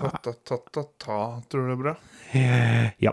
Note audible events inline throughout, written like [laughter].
Ta-ta-ta-ta-ta. Tror du det er bra? Ja.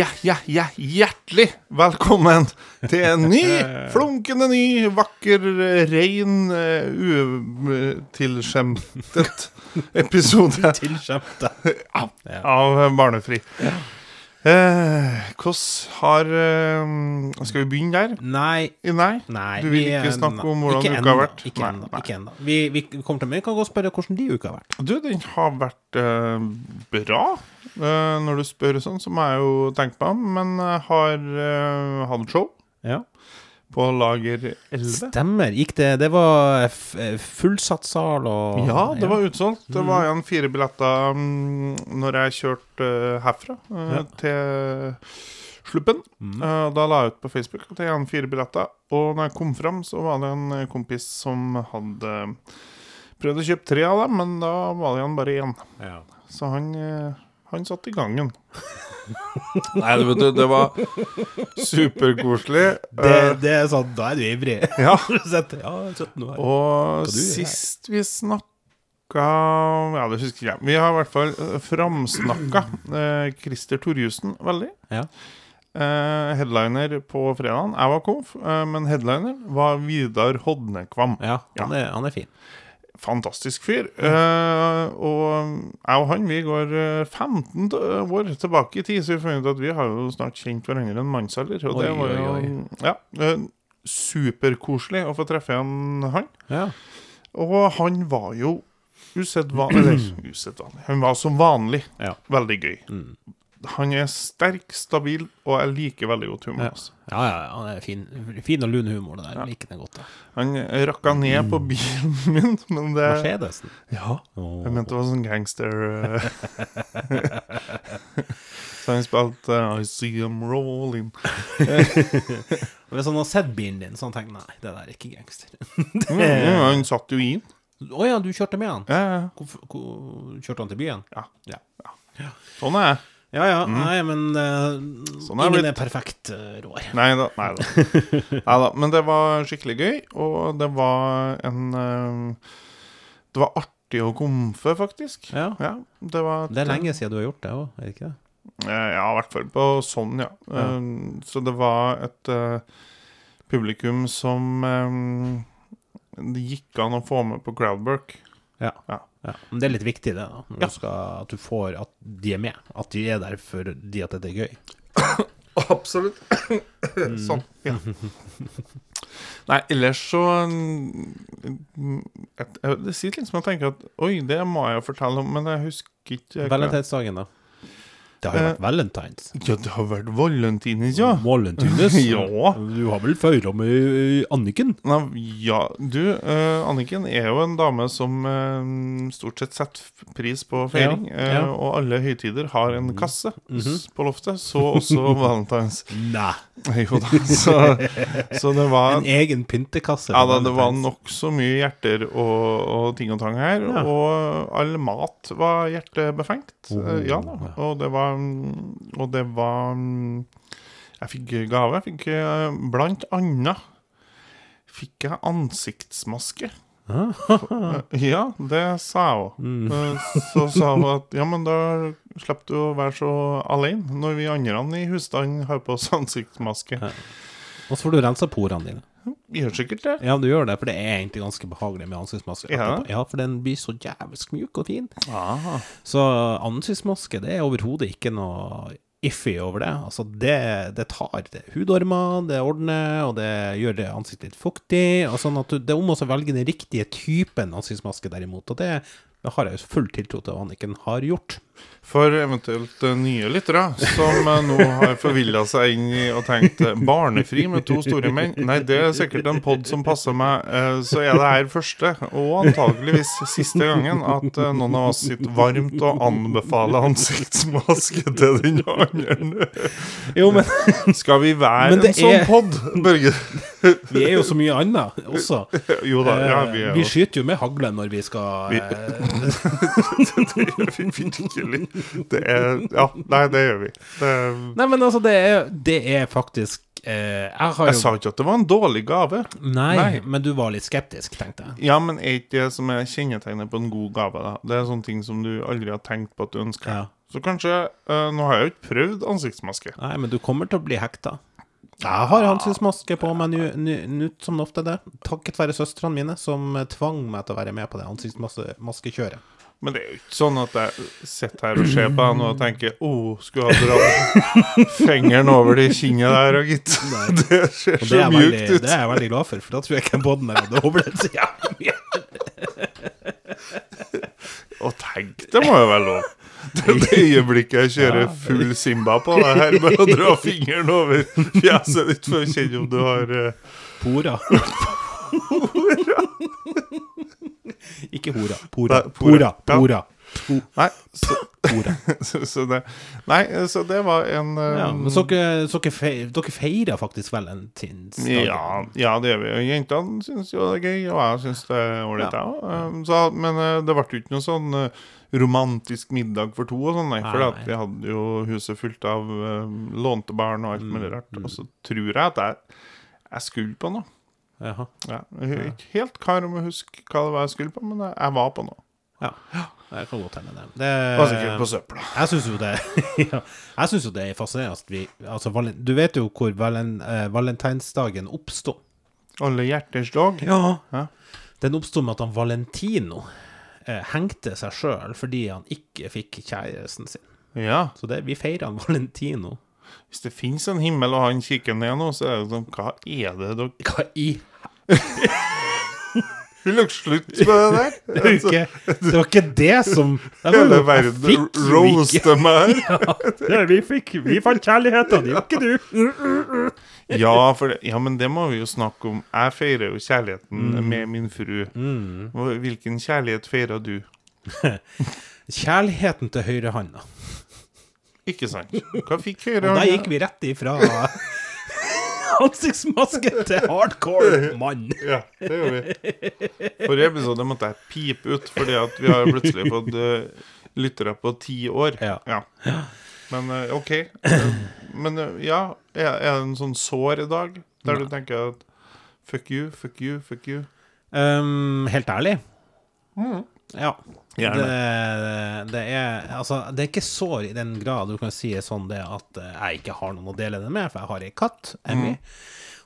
Ja, ja, ja, hjertelig velkommen til en ny, [laughs] flunkende ny, vakker, rein, uh, utilskjemtet [laughs] episode. Utilskjemtet av, av Barnefri. Eh, hvordan har eh, Skal vi begynne der? Nei. Nei? Du vil vi, ikke eh, snakke om hvordan uka har vært? Ikke ennå. ikke ennå. Vi, vi kommer til meg. kan godt spørre hvordan de uka har vært. Du, den har vært eh, bra. Eh, når du spør sånn, så må jeg jo tenke på Men jeg har hatt show Ja. På Lager 11. Stemmer. Gikk det Det var eh, fullsatt sal og Ja, det var utsolgt. Det var igjen fire billetter um, når jeg kjørte uh, herfra uh, Ja. til Sluppen. Mm. Uh, da la jeg ut på Facebook at jeg igjen fire billetter. Og når jeg kom fram, så var det en kompis som hadde prøvd å kjøpe tre av dem, men da var det igjen bare én. Ja. Så han, han satt i gangen. [laughs] Nei, du vet du, det var superkoselig. Det, Eh, det er sånn Da er du ivrig. [laughs] ja. [laughs] Ja, 17 år. Og sist vi snakka Ja, det husker jeg. Vi har i hvert fall eh, framsnakka eh, Christer Torjussen veldig. Ja. Eh, headliner på fredagen. Jeg var konf, eh, men headliner var Vidar Hodnekvam. Ja, han er, han er fin. Fantastisk fyr. Uh, og jeg og han vi går eh, 15 år tilbake i tid, så vi fant ut at vi har jo snart kjent hverandre en mannsalder. Og det var jo oi, Ja, eh, superkoselig å få treffe igjen han. Ja. Og han var jo usedvanlig Eller [clears throat] usedvanlig. Han var som vanlig Ja. veldig gøy. Mm. Han er sterk, stabil, og jeg liker veldig godt humor. Ja. altså. ja, ja, han er fin, fin og lun humor, det der. Ja. Liker den godt. da. Han rakka ned på bilen [laughs] min, men det Mercedesen. Ja. Oh. Jeg mente det var sånn gangster eh. [laughs] Så han spilte uh, I see him rolling. [laughs] Hvis han har sett bilen din, så han tenker nei, det der er ikke gangster. det... mm, han satt jo i den. Å ja, du kjørte med han? Ja, ja. Hvor, hvor, kjørte han til byen? Ja. Ja, Sånn er jeg. Ja, ja nei, men uh, Sånn er ingen blitt. er perfekt, uh, Roar. Nei da. Nei da. [laughs] Neida, Men det var skikkelig gøy, og det var en uh, Det var artig å komfe, faktisk. Ja. Ja, det var Det er lenge siden du har gjort det òg, er det ikke det? Eh, Ja, i hvert fall på sånn, ja. Ja. Eh, Så det var et eh, publikum som eh, det gikk an å få med på crowdwork. Ja. Ja. Ja. Men det er litt viktig, det, da. Ja. du skal, at du får At de er med. At de er der fordi at dette er gøy. [coughs] Absolutt. [coughs] sånn. Ja. Nei, ellers så mm, Det sitter litt som jeg tenker at Oi, det må jeg jo fortelle om, men jeg husker ikke Valentinsdagen, da? Det har jo Eh, vært valentines. Ja, det har vært valentines, ja. Valentines? [laughs] Ja. Du har vel feira med Anniken? Nei, ja, du, uh, Anniken er jo en dame som uh, stort sett setter pris på feiring. Ja, eh, ja. Uh, og alle høytider har en kasse s- på loftet, så også [laughs] valentines. Nei. Jo da, så, så det var En egen pyntekasse. Ja da, det var nokså mye hjerter og, og ting og tang her. Ja. Og all mat var hjertebefengt. Oh, Eh, ja da. Og det var Og det var Jeg fikk gave. Jeg fikk eh, blant annet Fikk jeg ansiktsmaske. Ah. Eh, [laughs] Ja, det sa òg. Mm. Så sa hun at ja, men da slipper du å være så alene når vi andre i husstanden har på oss ansiktsmaske. Og så får du rensa porene dine. Gjør sikkert det. Ja, du gjør det, for det er egentlig ganske behagelig med ansiktsmaske. Ja. ja, for den blir så jævlig mjuk og fin. Aha. Så ansiktsmaske, det er overhodet ikke noe iffy over det. Altså, det, det tar det hudormer, det ordner, og det gjør det ansiktet litt fuktig. Og sånn at du, det er om å velge den riktige typen ansiktsmaske, derimot. Og det, Det har jeg jo full tiltro til at Anniken har gjort. For eventuelt eh, nye lyttere som eh, nå har forvilla seg inn i og tenkt eh, 'barnefri med to store menn'. Nei, det er sikkert en pod som passer meg. Så er det her første, og antageligvis siste gangen, at noen av oss sitter varmt og anbefaler ansiktsmaske til den andre. Jo, men Skal vi være en sånn er- pod, Børge? vi er jo så mye annet også. Jo da, ja, vi er vi skyter jo med hagle når vi skal Vi- [laughs] det gjør vi virkelig. Det er Ja, nei, det gjør vi. Det, Nei, men altså, det er, det er faktisk eh, Jeg har jeg sa ikke at det var en dårlig gave. Nei, Nei. men du var litt skeptisk, tenkte jeg. Ja, men er ikke det som er kjennetegnet på en god gave? da? Det er sånne ting som du aldri har tenkt på at du ønsker. Ja. Så kanskje eh, Nå har jeg jo ikke prøvd ansiktsmaske. Nei, men du kommer til å bli hekta. Jeg har ansiktsmaske på meg nå- som ofte det. Takket være søstrene mine, som tvang meg til å være med på det ansiktsmaskekjøret. Men det er jo ikke sånn at jeg sitter her og ser på nå og tenker Å, oh, skulle ha dratt fingeren over det kinnet der, og gitt. [laughs] Det ser det så mjukt veldig, ut. det er jeg veldig glad for, for da tror jeg ikke båten der hadde overlevd så jævlig mye. [laughs] Og tenk, det må jo være lov. [laughs] Det øyeblikket jeg kjører full Simba på deg her med å dra fingeren over fjeset ditt for å kjenne om du har uh... [laughs] Pora. Ikke hora. Pora. Pora. pora. Pora. Nei, så, [laughs] så, så det Nei, så det var en um... Ja, men så dere, En feirer faktisk valentinsdagen? Ja, ja, det gjør vi. Jentene syns jo det er gøy, og jeg syns det er ålreit, Ja. òg. òg. Men eh, det ble jo ikke noe sånn eh, romantisk middag for to og sånn, nei. For vi hadde jo huset fullt av uh, lånte barn og alt Mm, mulig rart. Og så tror jeg at jeg, jeg skulle på noe. Jaha. Ja, jeg ikke helt klar om å huske hva det var jeg skulle på, men jeg, jeg var på noe. Ja. Det kan godt hende, det. det Var sikkert på søpla. Jeg syns jo det [laughs] ja, Jeg synes jo det er fascinerende at vi altså, Du vet jo hvor valen, eh, valentinsdagen oppsto? Alle hjerters dag. Ja. Ja. Den oppsto med at han Valentino eh, hengte seg sjøl fordi han ikke fikk kjæresten sin. Ja. Så det, vi feirer han [laughs] Valentino. Hvis det fins en himmel og han kikker ned nå, så er det sånn Hva er det dere Hva i [laughs] Vil dere slutte med det der? Det var ikke det, var ikke det som det Hele verden roaster meg her. [laughs] Ja, vi, fikk, vi fant kjærligheten, det var ikke du. [laughs] Ja, det, ja, men det må vi jo snakke om. Jeg feirer jo kjærligheten med min fru. Mm. Hvilken kjærlighet feirer du? [laughs] Kjærligheten til høyrehånda. Ikke sant? Hva fikk høyre Og da gikk vi rett ifra [laughs] ansiktsmaske til hardcore mann. [laughs] Ja, det gjør vi. Forrige episode måtte jeg pipe ut, fordi at vi har plutselig [laughs] fått uh, lyttere på ti år. Ja. Men uh, OK. Eh, Men uh, ja, er, er det en sånn sår i dag, der du tenker at fuck you, fuck you, fuck you? Um, helt ærlig? Ja. Det, det, er, altså, det er ikke sår i den grad du kan si sånn det at eh, jeg ikke har noen å dele det med, for jeg har ei katt, Emmy.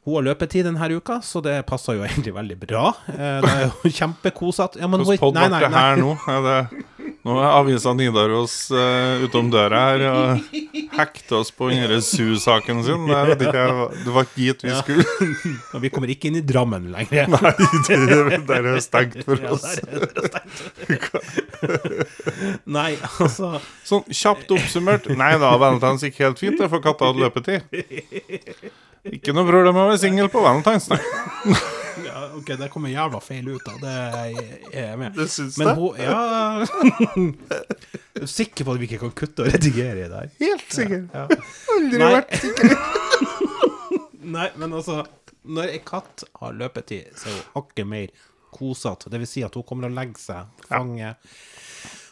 Hun har løpetid denne uka, så det passer jo egentlig veldig bra. Eh, Det er jo [laughs] kjempekosete. Ja, Hvordan nei, det her nå? Er det, nå er avisa Nidaros uh, utom døra her og hekter oss på denne SU-saken sin. Det, vet ikke, Det var ikke dit vi Ja. skulle. [laughs] Og Vi kommer ikke inn i Drammen lenger. Nei, det, der er stengt for Ja, oss. er stengt. [laughs] Nei, altså Sånn kjapt oppsummert. Nei da, Valentines gikk helt fint, det, for katta hadde løpetid. Ikke noe problem å være singel på Valentines, nei. Ja, OK, det kommer jævla feil ut av det er jeg med. Det syns Men jeg. hun Ja [laughs] Er sikker på at vi ikke kan kutte og redigere i det her? Helt sikkert. Ja. Aldri Nei. vært sikker. [laughs] Nei, men altså Når ei katt har løpetid, så er hun hakket mer kosete. Det vil si at hun kommer og legger seg, fange.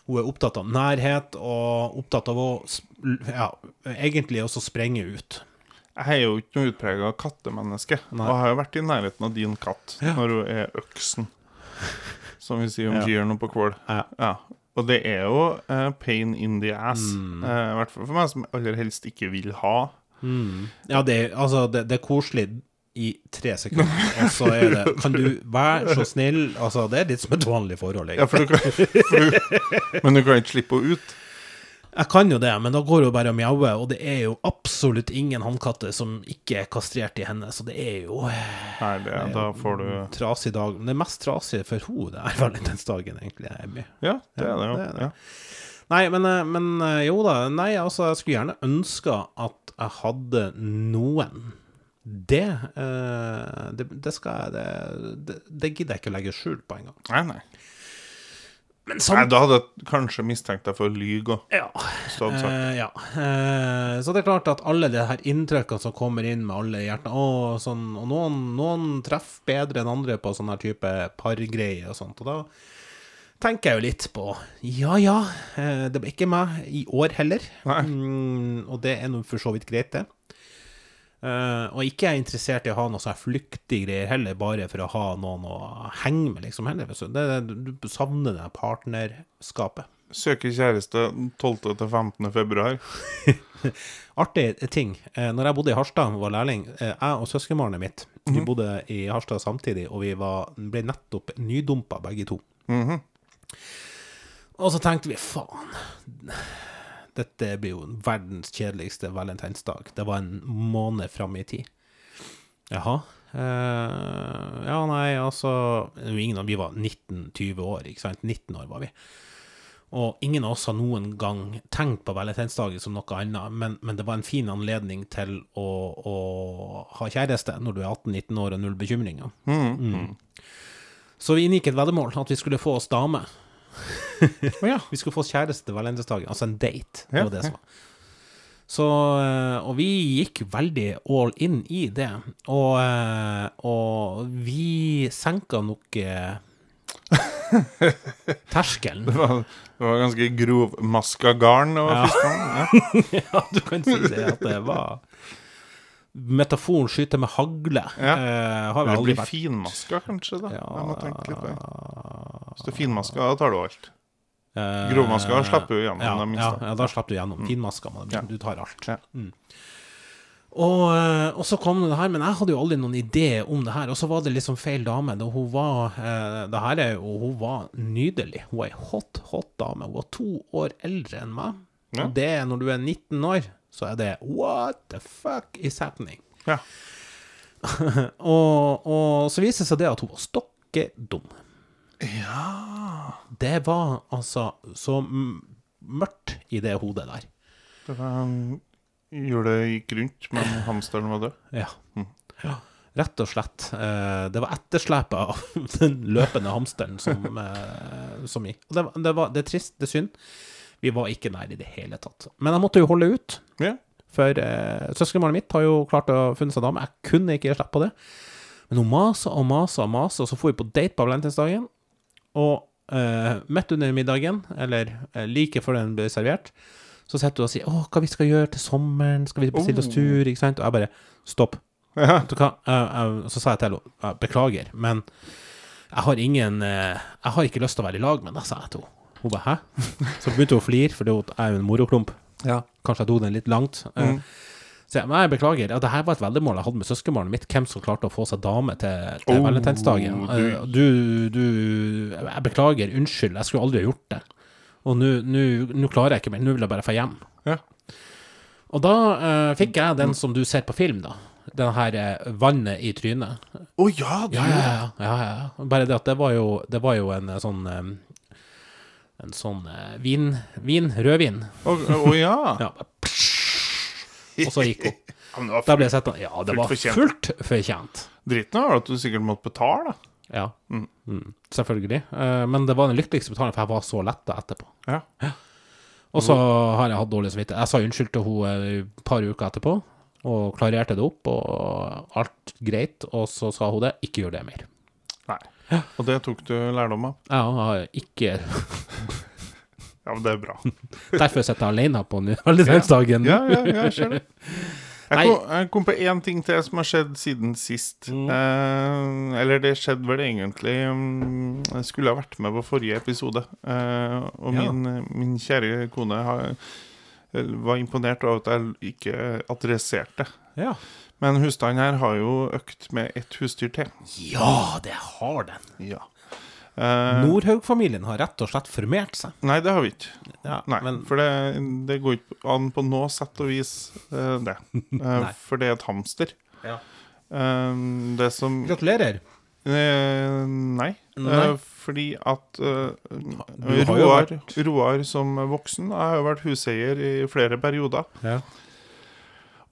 Hun er opptatt av nærhet og opptatt av å ja, egentlig også sprenge ut. Jeg er jo ikke noe utprega kattemenneske. Nei. Og jeg har jo vært i nærheten av din katt Ja. når hun er øksen. Som vi sier om Ja. noe på Kvål. Ja. Ja. Og det er jo uh, pain in the ass. Mm. uh, I hvert fall for meg som aller helst ikke vil ha. Ja, det, altså, det, det er koselig i tre sekunder, [laughs] og så er det Kan du være så snill Altså, det er litt som et vanlig forhold, Ja, for du kan, for du, [laughs] men du kan ikke slippe henne ut. Jeg kan jo det, men da går hun bare og mjauer, og det er jo absolutt ingen hannkatter som ikke er kastrert i henne, så det er jo Nei, det, da får du trasig dag. Det mest trasige for henne, det er [laughs] valentinsdagen, egentlig. Emmy. Ja, det er det jo. det er det. Ja. Nei, men, eh, men eh, jo da. Nei, altså, jeg skulle gjerne ønska at jeg hadde noen. Det, eh, det, det skal jeg det, det, det gidder jeg ikke å legge skjul på engang. Nei, nei. Men nei. sånn Da hadde jeg kanskje mistenkt deg for å lyge òg. Ja. Sånn. Eh, ja. Uh, så det er klart at alle de her inntrykkene som kommer inn med alle hjertene Og, sånn, og noen, noen treffer bedre enn andre på sånne her type pargreier og sånt. Og da tenker jeg jo litt på Ja ja, uh, det ble ikke meg i år heller. Nei. Mm, og det er nå for så vidt greit, det. Eh, og ikke er interessert i å ha noe sånn flyktige greier heller, bare for å ha noen å henge med, liksom. heller. Så det, du savner det partnerskapet. Søker kjæreste 12. til 15. februar. [laughs] Artig ting. Eh, når jeg bodde i Harstad og var lærling, eh, jeg og søskenbarnet mitt Vi bodde i Harstad samtidig, og vi var, ble nettopp nydumpa begge to. Mhm. Og så tenkte vi faen, dette blir jo verdens kjedeligste valentinsdag. Det var en måned fram i tid. Jaha. Uh, ja, nei, altså ingen av Vi var 19-20 år, ikke sant? 19 år var vi. Og ingen av oss har noen gang tenkt på valentinsdagen som noe annet, men, men det var en fin anledning til å, å ha kjæreste når du er 18-19 år og null bekymringer. Mm. Så vi inngikk et veddemål at vi skulle få oss dame. Å ja. Vi skulle få oss kjæreste valentinsdagen, altså en date. Det var det som var. Så, eh, og vi gikk veldig all in i det. Og, eh, og vi senka nok eh, [laughs] terskelen. Det var, det var ganske grovmaska garn. Ja. fiskene, ja. [laughs] Ja, du kan si det at det var Metaforen skyte med hagle. Ja. Eh, har Det blir vært finmaska, kanskje. da Ja, Jeg må tenke litt på det. Hvis det er finmaska, da tar du alt. eh, Grovmaska slipper du gjennom ja, ja, ja, da slipper du gjennom. Finmaska, men. Ja. du tar alt. Mm. Og, eh, og så kom det her, men jeg hadde jo aldri noen idé om det her. Og så var det liksom feil dame. Da hun var eh, det her er jo, Hun var nydelig. Hun er ei hot, hot dame. Hun var to år eldre enn meg. Og det, når du er 19 år, så er det What the fuck is happening? Ja. [laughs] Og, og så viser det seg det at hun var stokke dum. ja Det var altså så mørkt i det hodet der. Det var Hjulet gikk rundt, men hamsteren var død. Ja. ja. Rett og slett. Eh, det var etterslepet av [laughs] den løpende hamsteren som, eh, som gikk. Og det, var- det, var, det er trist, det er synd. Vi var ikke nær i det hele tatt. Men jeg måtte jo holde ut. Ja. For eh, søskenbarnet mitt har jo klart å funne seg dame. Jeg kunne ikke gi slipp på det. Men hun masa og masa og masa, og så dro vi på date på valentinsdagen. Og eh, midt under middagen, eller eh, like før den ble servert, så sitter hun og sier 'Å, hva vi skal gjøre til sommeren? Skal vi bestille oss Oh. tur?' Ikke sant? Og jeg bare 'Stopp'. Ja. Så sa jeg til henne «Jeg beklager, men jeg har ingen eh, Jeg har ikke lyst til å være i lag med deg, sa jeg til henne. Hun bare 'hæ?' Så begynte hun å flire, for det er jo en moroklump. Kanskje jeg tok den litt langt. Eh, Mm. Så jeg, men jeg beklager. Ja, det her var et veldemål jeg hadde med søskenbarnet mitt, hvem som klarte å få seg dame til, til Oh, valentinsdagen. du- Eh, Du, Jeg beklager. Unnskyld. Jeg skulle aldri ha gjort det. Og nå- klarer jeg ikke mer. Nå vil jeg bare få hjem. Ja. Og da uh, fikk jeg den som du ser på film, da. Den her eh, vannet i trynet. Å ja, du Ja, ja, ja, ja, ja. Bare det at det var jo, det var jo en eh, sånn eh, En sånn eh, vin, vin rødvin. Å å ja. [laughs] Ja. Og så gikk hun. [laughs] Ja, Da ble jeg sett Ja, det var fullt fortjent. Dritten var at du sikkert måtte betale, da. Ja. Mm. Selvfølgelig. Eh, men det var den lykkeligste betalingen, for jeg var så letta etterpå. Ja. Og så har jeg hatt dårlig samvittighet. Jeg sa unnskyld til henne et par uker etterpå, og klarerte det opp, og alt greit. Og så sa hun det. Ikke gjør det mer. Nei. Og det tok du lærdom av. Ja, Jeg har ikke [laughs] Ja, men det er bra. [laughs] Derfor sitter jeg alene på valentinsdagen. [laughs] Ja, ja, ja, jeg skjønner. Jeg kom, jeg kom på én ting til som har skjedd siden sist. Mm. Eh, eller det skjedde vel egentlig um, Jeg skulle ha vært med på forrige episode. Eh, og Ja. min, min kjære kone har, eh, var imponert over at jeg ikke adresserte. Ja. Men husstanden her har jo økt med ett husdyr til. ja, det har den. Ja. Eh, Nordhaug-familien har rett og slett formert seg. Nei, det har vi ikke. Ja, Nei, men for det, det går ikke an på noe sett og vis, uh, det. [laughs] Uh, for det er et hamster. Ja. Det som Gratulerer. Nei. Nei. Fordi at Roar, vært- Roar som voksen Jeg har vært huseier i flere perioder. Ja.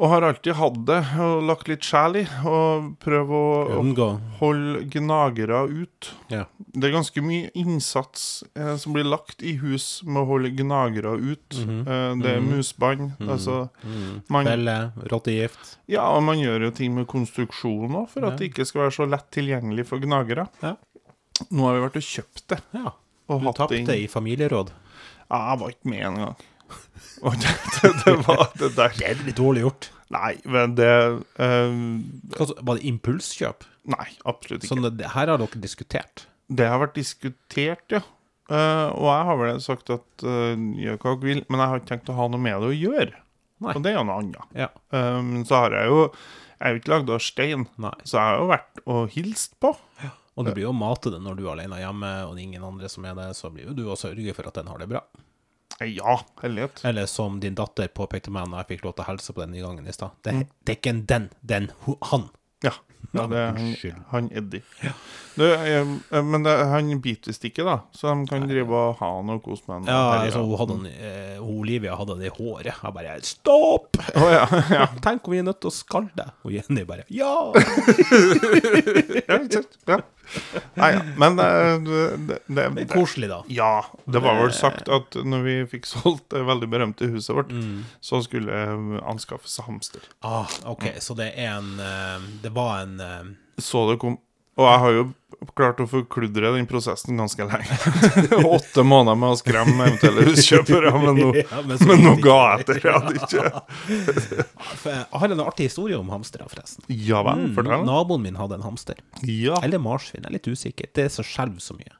Og har alltid hatt det og lagt litt sjel i. Og prøve å Unngå. holde gnagere ut. Ja. Det er ganske mye innsats eh, som blir lagt i hus med å holde gnagere ut. Mhm. eh, det er musbånd. Mm -hmm. Altså, Mm. man, Felle, rottegift. ja, og man gjør jo ting med konstruksjon òg, for Ja. at det ikke skal være så lett tilgjengelig for gnagere. Ja. Nå har vi vært og kjøpt det. Ja. Og Du tapte i familieråd. Ja, jeg var ikke med engang. [laughs] Og det, det, det var det der Det er litt dårlig gjort. Nei, men det Hva Var det impulskjøp? Nei, absolutt ikke. Sånn, det, her har dere diskutert. Det har vært diskutert, ja. Uh, og jeg har vel sagt at uh, gjør hva dere vil, men jeg har ikke tenkt å ha noe med det å gjøre. Nei. Og det er jo noe annet. Ja. Um, så har jeg jo Jeg er jo ikke lagd av stein, Nei. så jeg har jo vært og hilst på. Og du blir jo mate det når du er alene hjemme, og det er ingen andre som er det, så blir jo du å sørge for at den har det bra. Eh, Ja, hellighet. Eller som din datter påpekte meg når jeg fikk lov til å hilse på den i gangen i stad. Det, Mm. det er ikke en den, det er en han. Ja. ja det er han, han Eddie. Du, eh, eh, men det, han biter visst ikke, da, så de kan drive og ha noe kos med han. Ja, altså, hun, hadde, den, uh, Olivia hadde det i håret. Jeg bare Stopp! Oh, ja, [laughs] ja. Tenk om vi er nødt til å skalle deg. Og Jenny bare Ja! [laughs] ja, ikke sant? Ja. Nei. Men eh, det, det, det, Det er koselig, da. Ja, det var vel sagt at når vi fikk [laughs] solgt det veldig berømte huset vårt, Mm. så skulle det anskaffes hamster. Ah, OK, så det er en eh, Det var en eh, Så det kom Og jeg har jo klart å forkludre den prosessen ganske lenge. [laughs] Åtte måneder med å skremme eventuelle huskjøpere, men nå, [laughs] Ja, men men nå ga jeg etter. Jeg hadde ikke Jeg har en artig historie om hamstere, forresten. Ja vel, Mm, fortell. Naboen min hadde en hamster. Ja. Eller marsvin. Jeg er litt usikker. Det er så skjelver så mye.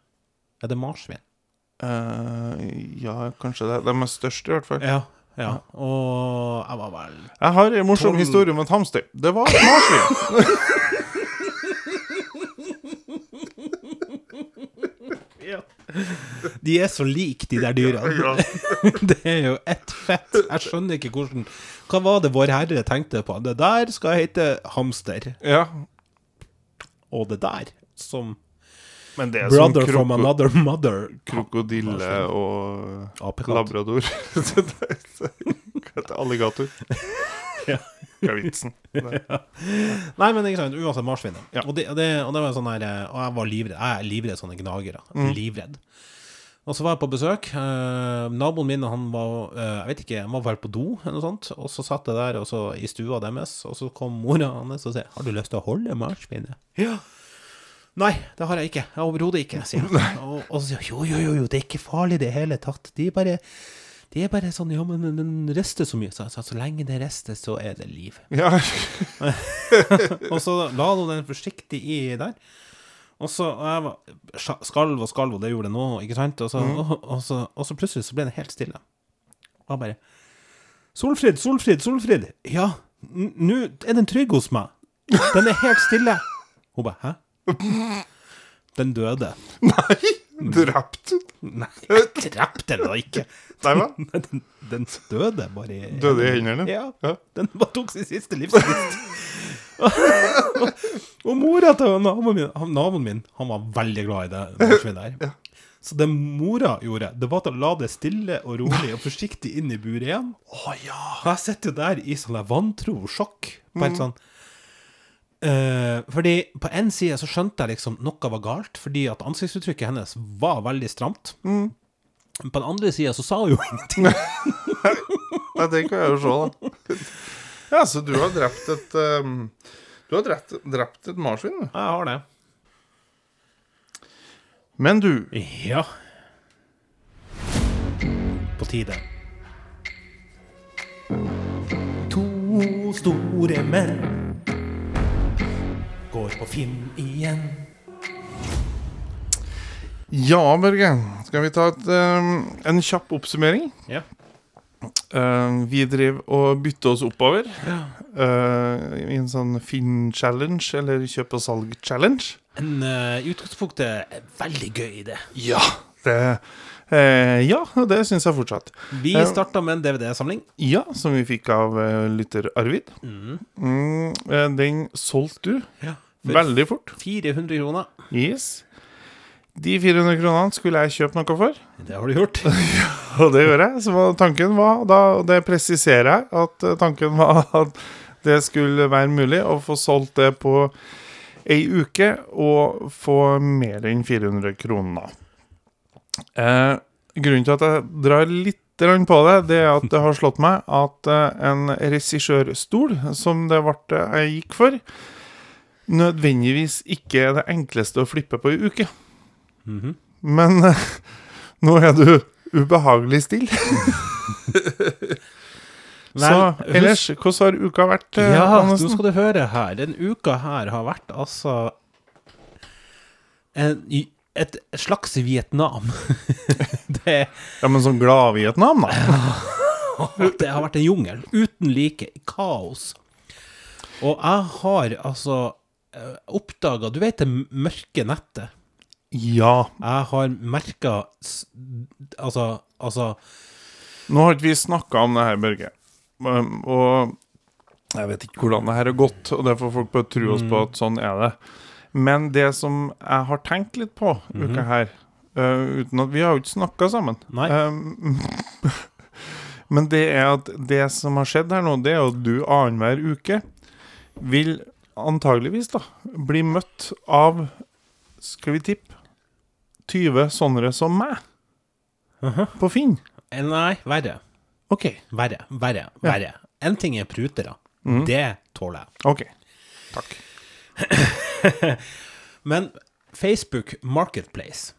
Er det marsvin? Uh, ja, kanskje det. De er størst, i hvert fall. Ja. ja. Og jeg var vel Jeg har en morsom Tolv. historie om et hamster. Det var et marsvin. [laughs] De er så like, de der dyrene. Ja. Det er jo ett fett. Jeg skjønner ikke hvordan Hva var det Vår Herre tenkte på? Det der skal hete hamster. ja. Og det der som Men det er som Brother from another mother. krokodille og Apekatt. labrador. Er? Alligator? Ja. Hva er vitsen? [laughs] Det- Nei, men ikke sant, uansett marsvinet. Ja. Og, det, og, det, og det var sånn her eh, Og jeg var livredd. Jeg er livredd sånne gnagere. Mm. Livredd. Og så var jeg på besøk. Eh, naboen min han var eh, jeg vet ikke, han var vel på do, eller noe sånt. Og så satt jeg der og så, i stua deres, og så kom mora hans og sa 'Har du lyst til å holde marsvinet?' Ja. Nei, det har jeg ikke. Overhodet ikke, sier han. [laughs] Og, og så sier jeg, jo, jo, jo, jo, det er ikke farlig i det hele tatt. De bare de er bare sånn Ja, men den rister så mye. Så jeg sa så lenge det rister, så er det liv. [laughs] Ja. [laughs] Og så la hun den forsiktig i der. Og så og jeg var skalv og skalv, og det gjorde det nå, ikke sant? Og så, og, og, så, og så plutselig så ble den helt stille. Og jeg bare Solfrid, Solfrid, Solfrid! Ja, nå er den trygg hos meg. Den er helt stille. Hun bare Hæ? [laughs] Den døde. Nei! Drept? Nei, [laughs] jeg drepte den da ikke. Nei hva? [laughs] Den, den døde bare i Døde i hendene? Ja. Ja. Den bare tok sin siste livsfrist. [laughs] og mora til naboen min, han, naboen min Han var veldig glad i det marsvinet der. Så det mora gjorde, det var å la det stille og rolig og forsiktig inn i buret igjen. Å ja. Og jeg sitter jo der i sånn vantro vantro sjokk. Bare sånn eh, Fordi på en side så skjønte jeg liksom noe var galt, fordi at ansiktsuttrykket hennes var veldig stramt. Men på den andre sida så sa hun jo [laughs] ingenting. [laughs] Nei, det kan jeg jo se, da. Ja, så du har drept et um, Du har drept, drept et marsvin, du. Jeg har det. Men du Ja. På tide. To store menn går på Finn igjen. Ja, Børge. Skal vi ta et, um, en kjapp oppsummering? Ja. Uh, vi driver og bytter oss oppover eh, i en sånn Finn-challenge, eller kjøp og salg-challenge. En uh, i utgangspunktet er veldig gøy idé. Ja, det eh, Ja, det syns jeg fortsatt. Vi Ja. starta med en DVD-samling. Ja, som vi fikk av eh, lytter Arvid. Mm. Mm, eh, den solgte du Ja. Veldig fort. 400 kroner. Yes. De 400 kronene skulle jeg kjøpe noe for, Det har du gjort. [laughs] og det gjør jeg. Så tanken var, da, og det presiserer jeg, at eh, tanken var [laughs] at det skulle være mulig å få solgt det på ei uke og få mer enn 400 kroner. Eh, grunnen til at jeg drar litt på det, det er at det har slått meg at eh, en regissørstol, som det ble jeg gikk for, nødvendigvis ikke er det enkleste å flippe på ei uke. Mhm. Men uh, nå er du ubehagelig stille. [laughs] Så ellers, hvordan har uka vært? eh, Ja, nå skal du høre her. Den uka her har vært altså en, et slags Vietnam. [laughs] det, Ja, men sånn glad-Vietnam, da. [laughs] det har vært en jungel uten like. Kaos. Og jeg har altså oppdaga Du vet det mørke nettet? Ja. Jeg har merka Altså, altså Nå har ikke vi snakka om det her, Børge. Og jeg vet ikke hvordan det her har gått, og det får folk bare tro oss på at sånn er det. Men det som jeg har tenkt litt på uka her, uh, uten at vi har jo ikke snakka sammen. Um, [laughs] Men det er at det som har skjedd her nå, det er at du annenhver uke vil antageligvis da bli møtt av, skal vi tippe, 20 sånne som meg på Finn. Eh, Nei, verre. OK. Verre. Verre. Verre. En ting er prutere. Mm. Det tåler jeg. OK. Takk. [laughs] Men Facebook Marketplace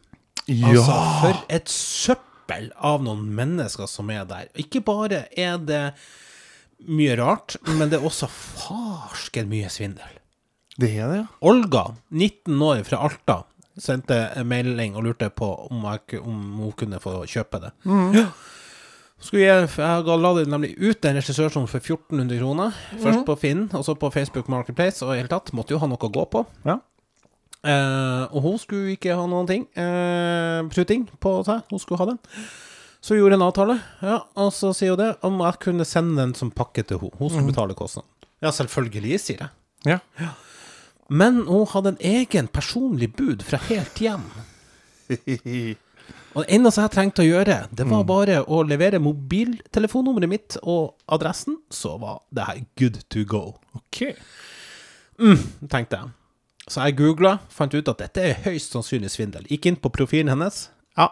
Ja. Altså, for et søppel av noen mennesker som er der. Ikke bare er det mye rart, men det er også farsken mye svindel. Det er det, ja. Olga, 19 år fra Alta, sendte en melding og lurte på om, jeg, om hun kunne få kjøpe det. Ja. Skulle jeg, jeg la det nemlig ut en regissørsom for 1400 kroner. Først på Finn, og så på Facebook Marketplace, og i hele tatt måtte jo ha noe å gå på. Ja. Eh, og hun skulle ikke ha noen ting, eh, pruting på seg. Hun skulle ha den. Så gjorde jeg en avtale, ja, og så sier hun det om jeg kunne sende den som pakke til henne. Hun skulle betale kostnaden. Ja, selvfølgelig, sier jeg. Ja. Men hun hadde en egen personlig bud fra helt hjem. Og det eneste jeg trengte å gjøre, det var bare å levere mobiltelefonnummeret mitt og adressen, så var det her good to go, OK. tenkte jeg. Så jeg googla, fant ut at dette er høyst sannsynlig svindel. Gikk inn på profilen hennes. Ja.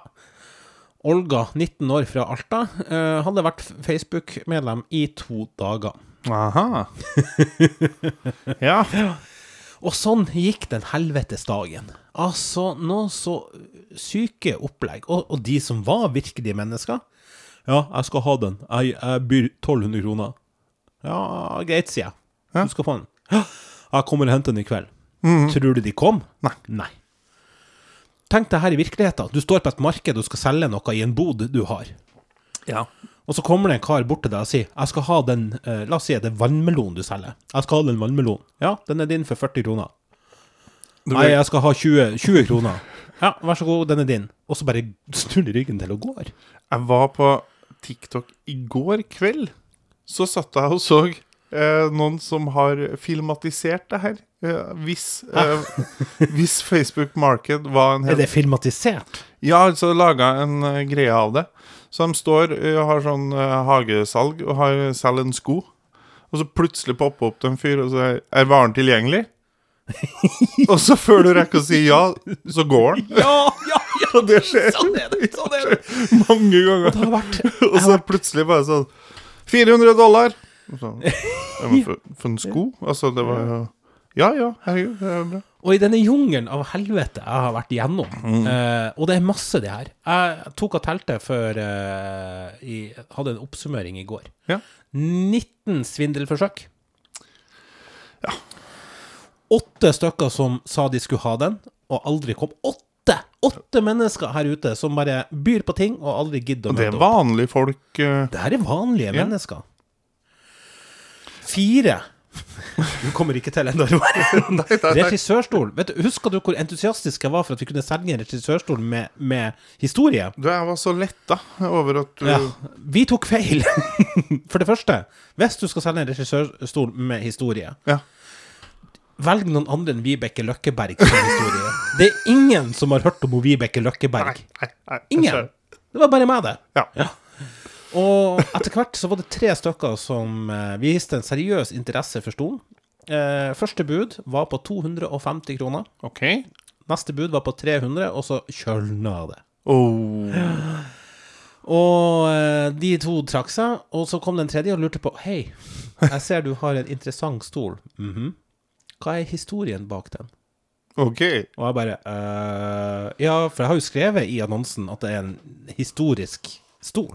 Olga, 19 år fra Alta, eh, hadde vært Facebook-medlem i to dager. Aha. [laughs] ja. Og sånn gikk den helvetes dagen. Altså, noe så syke opplegg. Og, og de som var virkelige mennesker Ja, jeg skal ha den. Jeg, jeg byr 1200 kroner. Ja, greit, sier jeg. Du skal få den. Ja, jeg kommer og henter den i kveld. Tror du de kom? Nei. Nei. Tenk deg her i virkeligheten. Du står på et marked og skal selge noe i en bod du har. Ja. Og så kommer det en kar bort til deg og sier Jeg skal ha den eh, La oss si det er vannmelon du selger. Jeg skal ha den vannmelonen. Ja, den er din for 40 kroner. Du Nei, jeg skal ha 20, 20 kroner. Ja, vær så god, den er din. Og så bare snur de ryggen til og går. Jeg var på TikTok i går kveld. Så satt jeg og så eh, noen som har filmatisert det her. Eh, hvis, [laughs] eh, hvis Facebook Market var en Er det filmatisert? Ja, altså laga en uh, greie av det. Så de står og har sånn uh, hagesalg og har selger en sko. Og så plutselig popper opp til en fyr, og så er, varen tilgjengelig. [laughs] og så før du rekker å si ja, så går den. Ja, ja, ja! [laughs] Og det skjer Sånn er det! Sånn er det. mange ganger. Har vært Og så plutselig bare sånn 400 dollar! Og så, for, for en sko? Altså, det var jo Ja ja, ja. herregud, det er bra. Og i denne jungelen av helvete jeg har vært igjennom, Mm. eh, og det er masse det her Jeg tok og telte før eh, jeg Hadde en oppsummering i går. Ja. 19 svindelforsøk. Ja. Åtte stykker som sa de skulle ha den, og aldri kom. åtte, åtte mennesker her ute som bare byr på ting og aldri gidder å Det er vanlige folk. Uh... Det her er vanlige Ja. mennesker. Fire. Du kommer ikke til ennå, Roar. [laughs] Regissørstol. Vet du, Husker du hvor entusiastisk jeg var for at vi kunne selge en regissørstol med, med historie? Du, jeg var så letta over at du Ja, vi tok feil. [laughs] For det første, hvis du skal selge en regissørstol med historie, Ja. velg noen andre enn Vibeke Løkkeberg som historie. Det er ingen som har hørt om Vibeke Løkkeberg. Nei, nei, nei, Ingen. Det var bare meg, det. Ja. Og etter hvert så var det tre stykker som eh, viste en seriøs interesse for stolen. Eh, første bud var på 250 kroner. OK. Neste bud var på 300, og så kjølna det. Oh. Og eh, de to trakk seg, og så kom den tredje og lurte på Hei, jeg ser du har en interessant stol. Mhm. Hva er historien bak den? OK. Og jeg bare «Øh, Ja, for jeg har jo skrevet i annonsen at det er en historisk stol.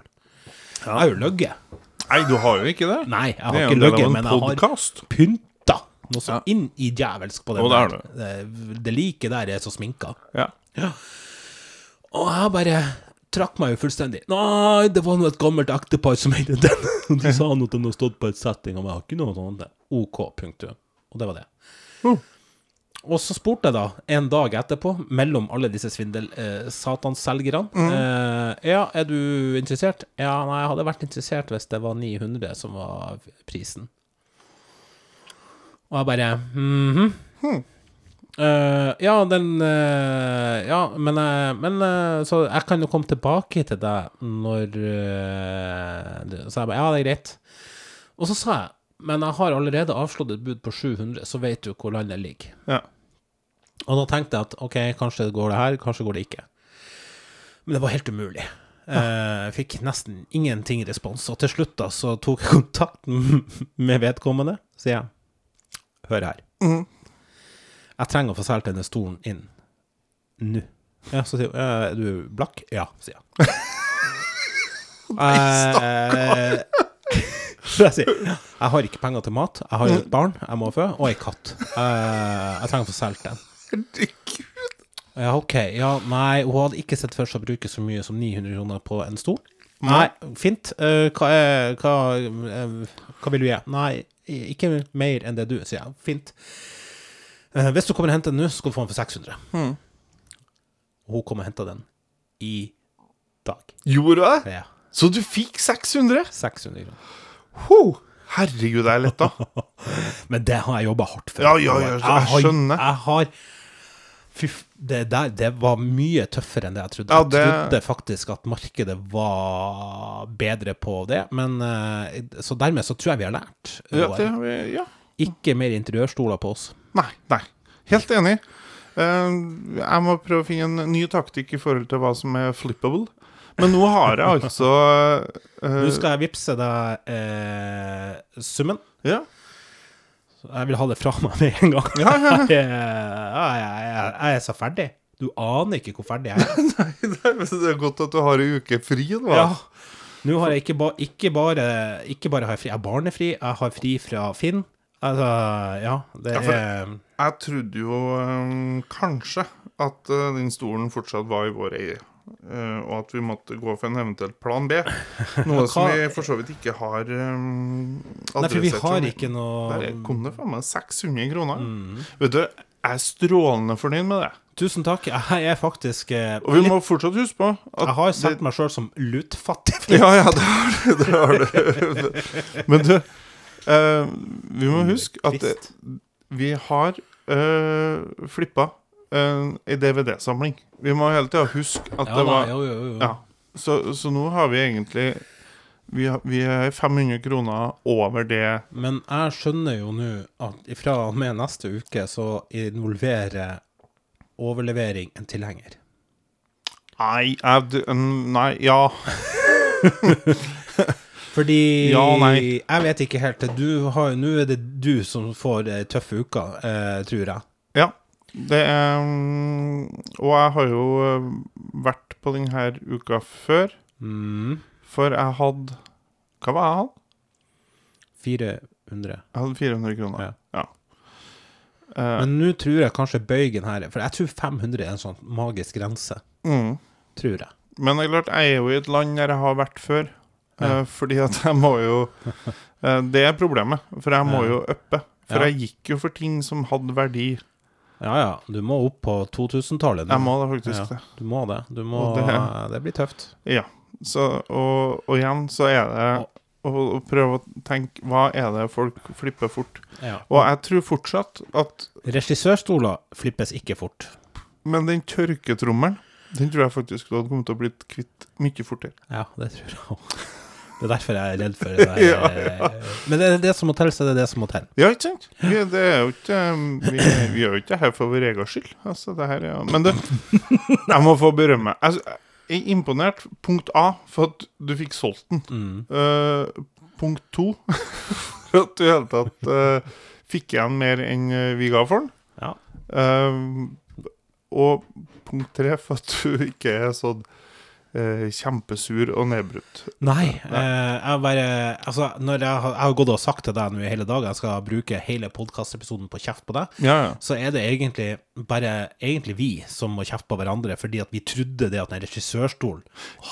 Jeg har jo løyet. Nei, du har jo ikke det. Nei, jeg har ikke av men en jeg har pynta noe så Ja. inn i djevelsk på den Og det er der. Det, det like der er så sminka. Ja. Og jeg bare trakk meg jo fullstendig. Nei, det var nå et gammelt ektepar som eide den. [laughs] De sa nå at den har stått på et setting, og jeg har ikke noe sånt. OK, punktum. Og det var det. Oh. Og så spurte jeg da, en dag etterpå, mellom alle disse svindel-satansselgerne eh, Ja, er du interessert? Ja, nei, jeg hadde vært interessert hvis det var 900 som var prisen. Og jeg bare mhm. Eh, ja, den uh, Ja, men, uh, men eh, Så jeg kan jo komme tilbake til deg når eh, Så jeg bare Ja, det er greit. Og så sa jeg Men jeg har allerede avslått et bud på 700, så vet du hvor landet ligger. Ja. Og da tenkte jeg at OK, kanskje går det her, kanskje går det ikke. Men det var helt umulig. Eh, Jeg fikk nesten ingenting respons. Og til slutt da så tok jeg kontakt [laughs] med vedkommende. Sier jeg, hør her. Mhm. Jeg trenger å få solgt denne stolen inn nå. Ja, så sier hun «Eh, Er du blakk? Ja, sier jeg. [laughs] Nei, Så [laughs] jeg sier jeg har ikke penger til mat, jeg har et barn jeg må fø, og ei katt. Eh, jeg trenger å få solgt den. Herregud. Ja, OK. Ja, nei, hun hadde ikke sett for seg å bruke så mye som 900 kroner på en stol. Nei, fint. Uh, hva, er, hva, uh, hva vil du gi? Nei, ikke mer enn det du sier. jeg. Fint. Uh, hvis du kommer og henter den nå, skal du få den for 600. Mm. Hun kom og henta den i dag. Gjorde hun det? Ja, Så du fikk 600? 600 kroner. Ho! Herregud, jeg er letta. [laughs] Men det har jeg jobba hardt for. Ja, ja, ja, jeg har- skjønner. Jeg har Fy, det der det var mye tøffere enn det jeg trodde. Ja, Jeg trodde faktisk at markedet var bedre på det, men eh, Så dermed så tror jeg vi har lært. Ja, det ja. Ikke mer interiørstoler på oss. Nei, nei. Helt enig. Eh, jeg må prøve å finne en ny taktikk i forhold til hva som er flippable. Men nå har jeg altså uh... [laughs] Nå skal jeg vippse deg eh, summen. Ja. Jeg vil ha det fra [laughs] meg med en gang. Ja, ja, ja. [laughs] Jeg, jeg, jeg, er så ferdig. Du aner ikke hvor ferdig jeg er. [laughs] Nei, det er godt at du har ei uke fri nå. Ja. Nå har jeg ikke, ba, ikke bare Ikke bare har jeg fri, jeg er barnefri, jeg har fri fra Finn. Altså, ja, det Ja, er Jeg trodde jo um, kanskje at uh, den stolen fortsatt var i vår eie. Eh, og at vi måtte gå for en eventuell plan B. Noe som vi for så vidt ikke har um, Nei, for vi har ikke noe Der kom det faen meg 600 kroner. Mm. Vet du, jeg er strålende fornøyd med det. Tusen takk. Jeg er faktisk eh, Og vi må fortsatt huske på at Jeg har det- sett meg sjøl som lutfattig. [laughs] Ja, ja, det har du. Det har du. [laughs] Men du, eh, vi må huske at det, vi har uh, flippa uh, ei DVD-samling. Vi må hele tida huske at Ja, det var jo, jo, jo. ja. så, så nå har vi egentlig vi, har, vi er 500 kroner over det Men jeg skjønner jo nå at fra og med neste uke så involverer overlevering en tilhenger. Nei, jeg, nei ja. [laughs] Fordi Ja. Jeg vet ikke helt. Du har, nå er det du som får eh, tøffe uker, eh, tror jeg. Ja. Det er mm, Og jeg har jo eh, vært på denne uka før, Mm. for jeg hadde Hva var jeg hadde? 400. Jeg hadde 400 kroner. Ja. Ja. Uh, Men nå tror jeg kanskje bøygen her For jeg tror 500 er en sånn magisk grense. mm. Tror jeg. Men det er klart, jeg er jo i et land der jeg har vært før. Ja. Eh, fordi at jeg må jo [laughs] Det er problemet, for jeg må jo uppe. For Ja. jeg gikk jo for ting som hadde verdi. Ja ja, du må opp på 2000-tallet. Jeg må det faktisk ja. Du må det. Du må, det- det... blir tøft. Ja. Så, og, og igjen så er det å, prøve å tenke Hva er det folk flipper fort? Ja. Og jeg tror fortsatt at Regissørstoler flippes ikke fort. Men den tørketrommelen, den tror jeg faktisk du hadde kommet til å blitt kvitt mye fortere. Ja, det tror jeg òg. Det er derfor jeg er redd for [laughs] det der. Ja. eh, Men det er det som må til, så det er det som må til. Ja, ikke sant? Vi, det er jo ikke, um, vi, vi gjør jo ikke her for vår egen skyld. Altså, det her er, men det, [laughs] jeg må få berømme. Jeg, jeg er imponert. Punkt A for at du fikk solgt den. Mm. Uh, punkt to [laughs] for at du i det hele tatt uh, fikk igjen mer enn vi ga for den. Ja. Uh, og punkt tre for at du ikke er sånn eh, kjempesur og nedbrutt. Nei, eh, jeg bare Altså, når jeg har, jeg har gått og sagt til deg nå i hele dag jeg skal bruke hele podkastepisoden på kjeft på deg, Ja, ja. så er det egentlig bare egentlig vi som må kjefte på hverandre, fordi at vi trodde det at den regissørstolen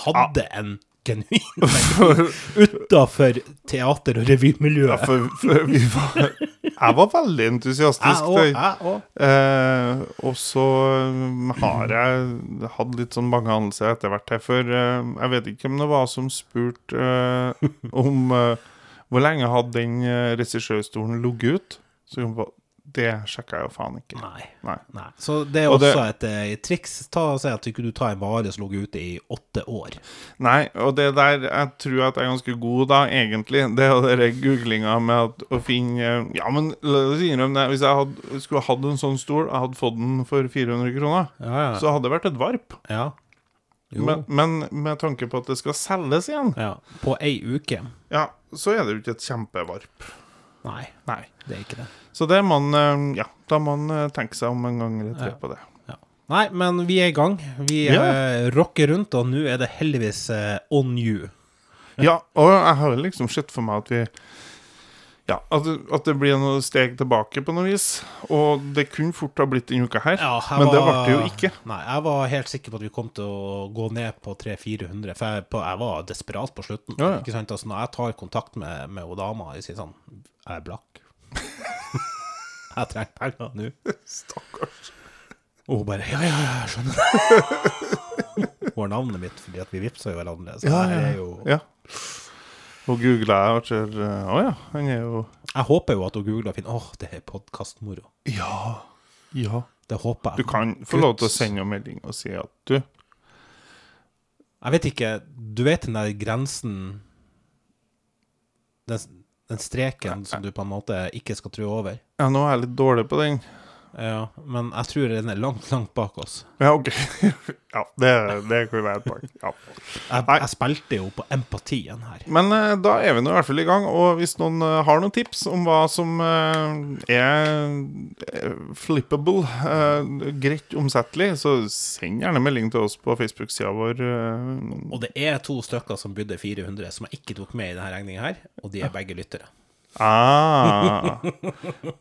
hadde en genuin [laughs] utafor teater- og Ja, revymiljøet. for, for vi var Jeg var veldig entusiastisk. Jeg òg. Eh, og så um, har jeg hatt litt sånn mange anelser etter hvert her, for eh, jeg vet ikke hvem det var som spurte eh, om eh, hvor lenge hadde den uh, regissørstolen ligget ut. Så kom jeg på, det sjekka jeg jo faen ikke. Nei. Nei. Nei. Så det er Og det- også et, eh, triks. Ta og Si at du ikke tar en vare som lå ute i åtte år. Nei, og det der jeg tror at jeg er ganske god da, egentlig. Det er den googlinga med at, å finne Ja, men la oss innrømme det. Hvis jeg hadde, skulle hatt en sånn stol, jeg hadde fått den for 400 kroner, Ja, ja. så hadde det vært et varp. ja. Men, men med tanke på at det skal selges igjen, ja. På ei uke. ja, så er det jo ikke et kjempevarp. Nei, Nei. det er ikke det. Så det må man eh, Ja, da må man eh, tenke seg om en gang eller tre Ja. på det. Nei, men vi er i gang. Vi Ja. eh, rocker rundt, og nå er det heldigvis on you. Ja, og jeg har liksom sett for meg at vi Ja, at, det- at det blir noe steg tilbake på noe vis. Og det kunne fort ha blitt denne uka her. Ja, men men det ble var- det jo ikke. Nei, jeg var helt sikker på at vi kom til å gå ned på 300-400, for jeg, på, jeg var desperat på slutten. Ja, ja. Ikke sant? Altså, når jeg tar kontakt med, med dama og sier sånn Jeg er blakk. [laughs] jeg trenger penger nå. [laughs] Stakkars. Og hun bare Ja, ja, ja, jeg skjønner det. [laughs] hun har navnet mitt fordi at vi vippsa jo hverandre. Så Ja, ja. er jo Ja. Og googla jeg eh, Å ja, han er jo Jeg håper jo at hun googler og finner Åh, det er podkastmoro. Ja. Ja. Det håper jeg. Du kan få lov til å sende en melding og si at du Jeg vet ikke Du vet den der grensen Den, den streken som du på en måte ikke skal trå over? Ja, nå er jeg litt dårlig på den. Ja, men jeg tror den er langt, langt bak oss. Ja, OK. [laughs] ja, det, det kan være et poeng. Ja. Jeg, jeg spilte jo på empatien her. Men uh, da er vi nå i hvert fall i gang. Og hvis noen uh, har noen tips om hva som uh, er flippable, greit omsettelig, så send gjerne melding til oss på Facebook-sida vår. Og det er to stykker som bydde 400, som jeg ikke tok med i denne regninga her, og de er begge lyttere. Ah,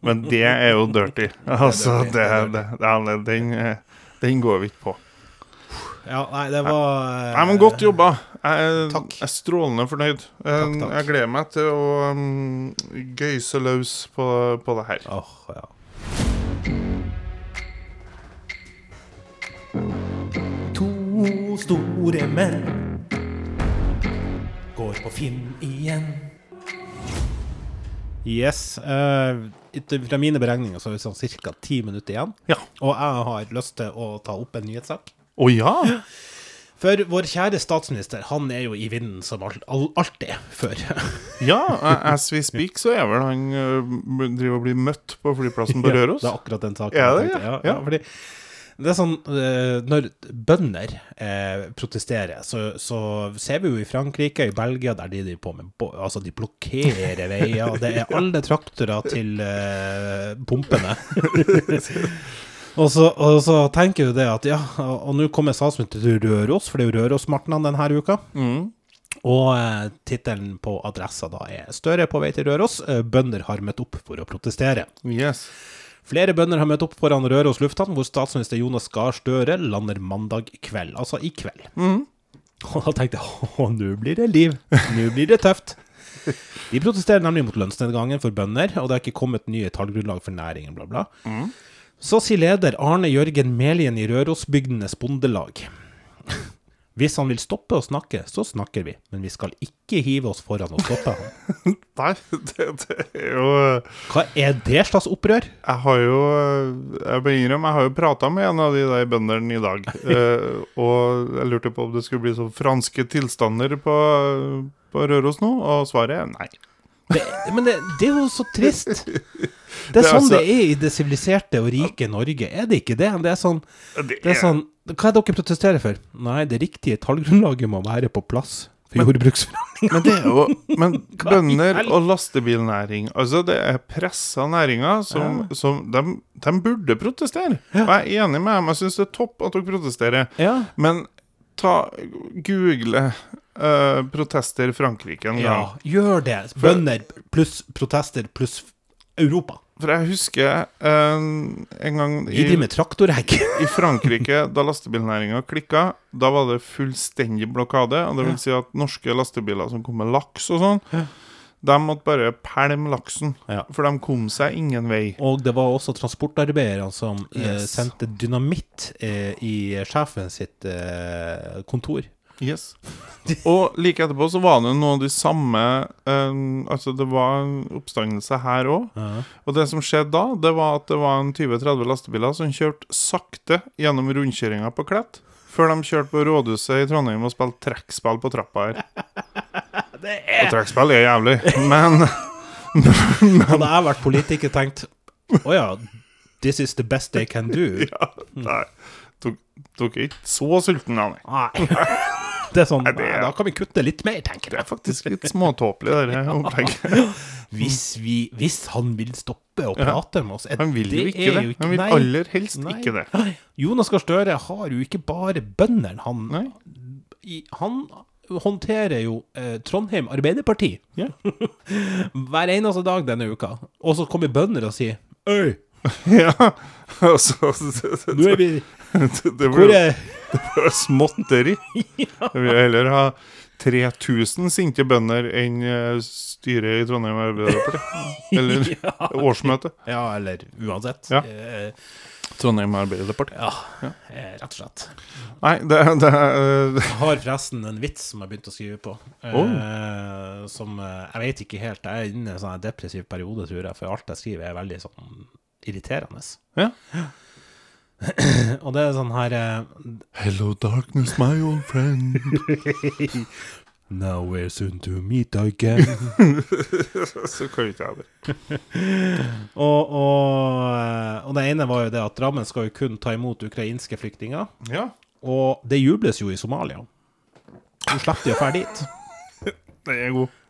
men det er jo dirty. [laughs] Altså, det, det det, det, den, eh, den går vi ikke på. Ja, nei, det var eh, Nei, men Godt jobba. Jeg Takk. jeg er strålende fornøyd. Eh, Takk, takk. Jeg gleder meg til å um, gøyse løs på, på det her. Oh, ja. To store menn går på Finn igjen. Yes. Uh, fra mine beregninger så er det sånn ca. ti minutter igjen. Ja. Og jeg har lyst til å ta opp en nyhetssak. Å ja! For vår kjære statsminister, han er jo i vinden som al al alltid før. [laughs] Ja, as we speak, så er vel han uh, driver og blir møtt på flyplassen på Røros. Ja, det er akkurat den saken. Er det, ja? Ja, ja, Ja. fordi det er sånn eh, Når bønder eh, protesterer, så, så ser vi jo i Frankrike, i Belgia, der de driver på med Altså, de blokkerer veier. Det er alle traktorer til eh, pumpene. [laughs] og, så, og så tenker du det at ja, og, og nå kommer statsministeren til Røros, for det er jo Rørosmartnan denne uka. Mm. Og eh, tittelen på adressa da er 'Støre på vei til Røros. Eh, bønder har møtt opp for å protestere'. Yes. Flere bønder har møtt opp foran Røros lufthavn, hvor statsminister Jonas Gahr Støre lander mandag kveld. Altså i kveld. Og da tenkte jeg [laughs] å, nå blir det liv. Nå blir det tøft. De protesterer nemlig mot lønnsnedgangen for bønder, og det har ikke kommet nye tallgrunnlag for næringen, bla, bla. Så sier leder Arne Jørgen Melien i Rørosbygdenes Bondelag. Hvis han vil stoppe å snakke, så snakker vi, men vi skal ikke hive oss foran og stoppe han. [laughs] Nei, det, det er jo Hva er det slags opprør? Jeg har jo Jeg må innrømme, jeg har jo prata med en av de der bøndene i dag. [laughs] eh, og jeg lurte på om det skulle bli sånn franske tilstander på, på Røros nå, og svaret er nei. Det, men det, det er jo så trist. [laughs] Det er, Det er sånn altså- det er i det siviliserte og rike Norge. Er det ikke det? Det er sånn, Det er sånn Hva er det dere protesterer for? Nei, det riktige tallgrunnlaget må være på plass for jordbruksforhandlingene. Men det er jo Men [laughs] bønder og lastebilnæring Altså, det er pressa næringer som, som de, de burde protestere. Og jeg er enig med dem. Jeg syns det er topp at dere protesterer. Ja. Men ta google uh, protester Frankrike en gang. ja, gjør det. Bønder pluss protester pluss Europa. For jeg husker uh, en gang med traktorhegg. [laughs] I Frankrike, da lastebilnæringa klikka, da var det fullstendig blokade. Og det vil si at norske lastebiler som kom med laks og sånn, de måtte bare pælme laksen. Ja. For de kom seg ingen vei. Og det var også transportarbeiderne som eh, sendte dynamitt eh, i sjefen sitt eh, kontor. Yes. Og like etterpå så var det noe av de samme eh, Altså, det var en oppstandelse her òg. Ja. Og det som skjedde da, det var at det var en 20-30 lastebiler som kjørte sakte gjennom rundkjøringa på Klett. Før de kjørte på rådhuset i Trondheim og spilte trekkspill på trappa her. Og trekkspill er jævlig, men [laughs] Hadde jeg vært politiker, tenkt Å ja, this is the best they can do. [laughs] ja, nei, Tok, er ikke så sulten, nei. Nei. Det er sånn, det er- Da kan vi kutte litt mer, tenker Det er faktisk litt småtåpelig, det opplegget. [laughs] Hvis, vi, hvis han vil stoppe å prate med oss er- Han vil jo det ikke er det. Han vil nei. aller helst Nei. ikke det. Jonas Gahr Støre har jo ikke bare bøndene. Han, Nei. i, han håndterer jo eh, Trondheim Arbeiderparti Ja. [laughs] hver eneste dag denne uka. Og så kommer bønder og sier Øy, [laughs] ja. Og [laughs] så det, nå er vi det blir jo småtteri. Jeg vil heller ha 3000 sinte bønder enn eh, styret i Trondheim Arbeiderparti. Eller årsmøte Ja, eller uansett. Ja. Eh, Trondheim Arbeiderparti. ja, eh, rett og slett. Nei, det, det eh, Jeg har forresten en vits som jeg begynte å skrive på. Eh, som eh, Jeg vet ikke helt. Jeg er inne i en sånn depressiv periode, tror jeg. For alt jeg skriver, er veldig sånn irriterende. Ja. [clears throat] Og det er sånn her eh, Hello darkness, my old friend. [laughs] Now we're soon to meet again. [laughs] Så kan ikke jeg det. [laughs] og, og, eh, og det ene var jo det at Drammen skal jo kun ta imot ukrainske flyktninger. Ja, Og det jubles jo i Somalia. Du slipper de å dra dit. [laughs] den er god.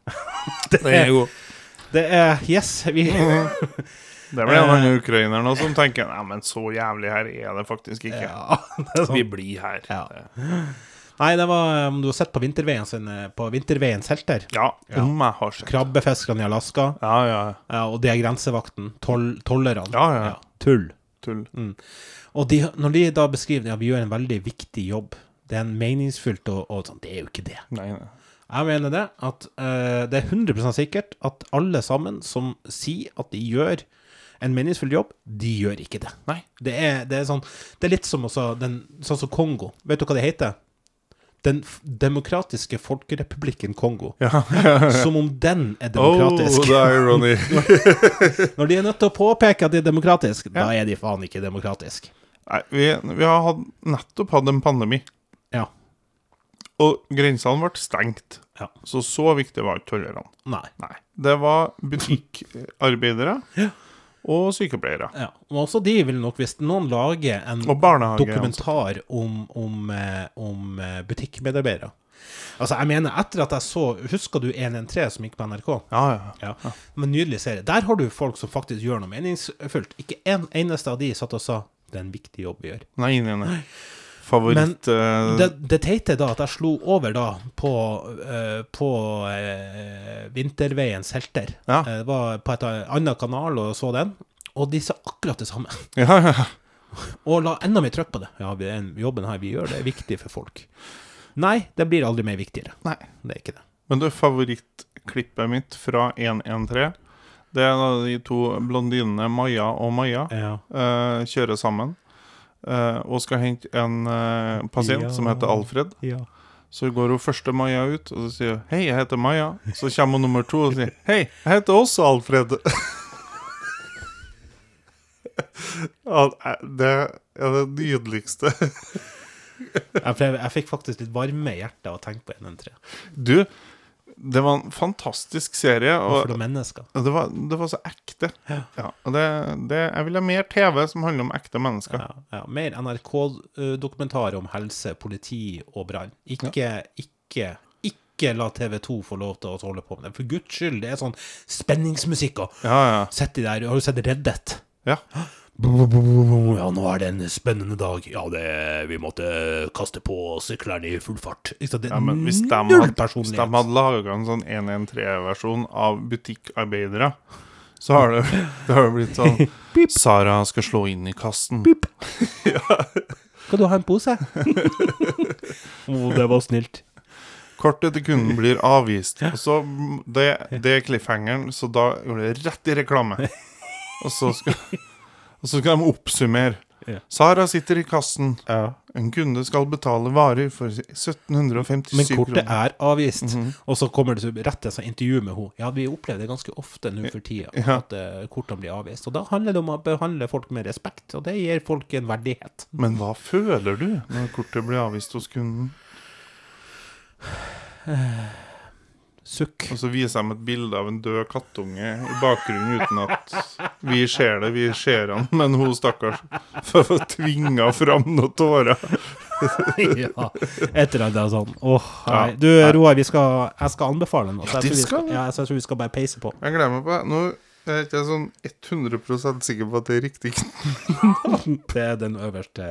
Det Den er god. Det er Yes, vi Det er vel en annen ukrainer nå som tenker Nei, men så jævlig her er det faktisk ikke. Ja, det sånn. Vi blir her. Ja. Nei, det var om du har sett på Vinterveien sin, eh, på Vinterveiens helter. Ja, om jeg har sett. Krabbefiskerne i Alaska, Ja, ja. ja, og det er grensevakten. Toll, tollerne. Ja, ja. Tull. Tull. Og de, når de da beskriver ja, vi gjør en veldig viktig jobb, det er en meningsfylt og, og sånn, det er jo ikke det. Nei, nei. Jeg mener det, at uh, det er 100% sikkert at alle sammen som sier at de gjør en meningsfull jobb, de gjør ikke det. Nei. Det er, det er sånn Det er litt som også den, sånn som Kongo. Vet du hva det heter? Den demokratiske folkerepublikken Kongo. Ja. [laughs] Som om den er demokratisk. Oh, det er ironi. Når de er nødt til å påpeke at de er demokratisk, da er de faen ikke demokratisk. Nei, vi, vi har hatt, nettopp hatt en pandemi, Ja. og grensene ble stengt. Ja. Så så viktig var ikke tollerne. Nei. Nei. Det var butikkarbeidere og sykepleiere. Ja. Og også de vil nok, hvis noen lager en dokumentar om, om, eh, om eh, butikkmedarbeidere Altså, jeg mener, etter at jeg så Husker du 113 som gikk på NRK? Ja, ja. Ja. Men nydelig serie. Der har du folk som faktisk gjør noe meningsfullt. Ikke en eneste av de satt og sa 'det er en viktig jobb vi gjør'. Nei, nei, nei. [laughs] Favoritt Men Det, det teite da at jeg slo over da på, eh, på eh, Vinterveiens helter. Ja. Eh, Det var på et annet kanal og så den. Og de sa akkurat det samme. [laughs] Ja, ja. Og la enda mer trøkk på det. Ja, vi- jobben her vi gjør, det er viktig for folk. Nei, det blir aldri mer viktigere. Nei. Det er ikke det. Men du, favorittklippet mitt fra 113, det er da de to blondinene Maja og Maja Ja. uh, kjører sammen eh, og skal hente en eh, pasient Ja. som heter Alfred. ja. Så går hun første Maja ut, og så sier hun 'Hei, jeg heter Maja'. Så kommer hun nummer to og sier 'Hei, jeg heter også Alfred'. det er det nydeligste. Jeg, jeg fikk faktisk litt varme i hjertet av å tenke på 113. Du, det var en fantastisk serie, Og for mennesker. det var, det var så ekte. Ja. og det, det, jeg vil ha mer TV som handler om ekte mennesker. Ja, ja. Mer NRK-dokumentarer om helse, politi og brann. Ikke, ikke, ikke la TV2 få lov til å holde på med det. For guds skyld, det er sånn spenningsmusikk. Og Ja, ja. sett de der, Har du sett Reddet? ja. Ja, nå er det en spennende dag. Ja, det, vi måtte kaste på syklene i full fart. Ikke sant? Det er ja men hvis de null hadde, hvis de personlighet. hadde laga en sånn 113-versjon av Butikkarbeidere, så har det, [laughs] det har blitt sånn [laughs] Sara skal slå inn i kassen. [laughs] Skal du ha en pose? Å, det var snilt. Kort etter kunden blir avvist. Og så det, det er cliffhangeren, så da går det rett i reklame. Og så skal, og så skal de oppsummere. Ja. Sara sitter i kassen. Ja. En kunde skal betale varer for 1757 Men kortet kroner. er avvist. Og så kommer det rett til et intervju med henne. Ja, vi opplever det ganske ofte nå for tida, Ja. at eh, kortene blir avvist. Og da handler det om å behandle folk med respekt, og det gir folk en verdighet. Men hva føler du når kortet blir avvist hos kunden? Sukk. Og så viser de et bilde av en død kattunge i bakgrunnen uten at vi ser det. Vi ser han, men hun stakkars får tvinga fram noen tårer. [laughs] ja, et eller annet sånn. Åh. Ja. Du, Roar, vi skal, jeg skal anbefale den. Ja, jeg det tror vi skal ja, så jeg tror vi skal bare peise på. Jeg gleder meg på det. Nå er jeg ikke sånn 100% sikker på at det er riktig. [laughs] Det er den øverste